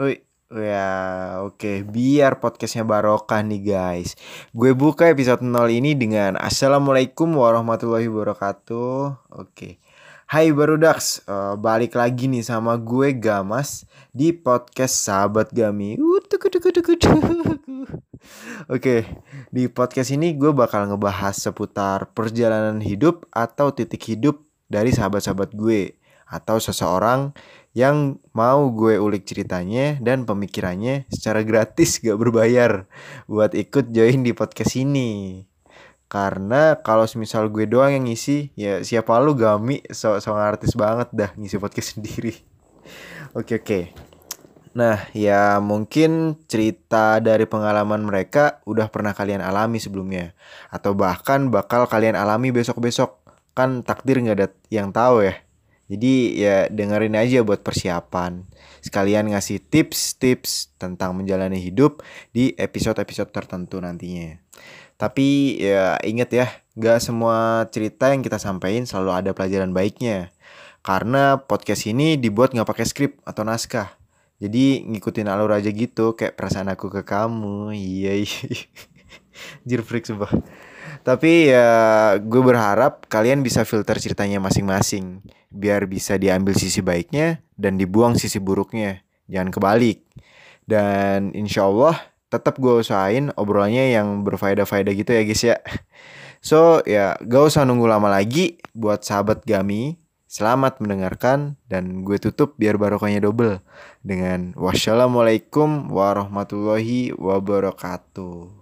Wih, ya oke. Biar podcastnya barokah nih guys. Gue buka episode 0 ini dengan Assalamualaikum warahmatullahi wabarakatuh. Oke. Hai Barudax, uh, balik lagi nih sama gue Gamas di podcast Sahabat Gami. Oke, di podcast ini gue bakal ngebahas seputar perjalanan hidup atau titik hidup dari sahabat-sahabat gue atau seseorang yang mau gue ulik ceritanya dan pemikirannya secara gratis gak berbayar buat ikut join di podcast ini. Karena kalau misal gue doang yang ngisi, ya siapa lu Gami so, so artis banget dah ngisi podcast sendiri. Oke oke. Nah ya mungkin cerita dari pengalaman mereka udah pernah kalian alami sebelumnya. Atau bahkan bakal kalian alami besok-besok. Kan takdir gak ada yang tahu ya. Jadi ya dengerin aja buat persiapan. Sekalian ngasih tips-tips tentang menjalani hidup di episode-episode tertentu nantinya. Tapi ya inget ya, gak semua cerita yang kita sampaikan selalu ada pelajaran baiknya. Karena podcast ini dibuat gak pakai skrip atau naskah. Jadi ngikutin alur aja gitu kayak perasaan aku ke kamu. Iya iya. Jir freak sumpah. Tapi ya gue berharap kalian bisa filter ceritanya masing-masing biar bisa diambil sisi baiknya dan dibuang sisi buruknya. Jangan kebalik. Dan insya Allah tetap gue usahain obrolannya yang berfaedah-faedah gitu ya guys ya. So ya gak usah nunggu lama lagi buat sahabat Gami. Selamat mendengarkan dan gue tutup biar barokahnya double dengan wassalamualaikum warahmatullahi wabarakatuh.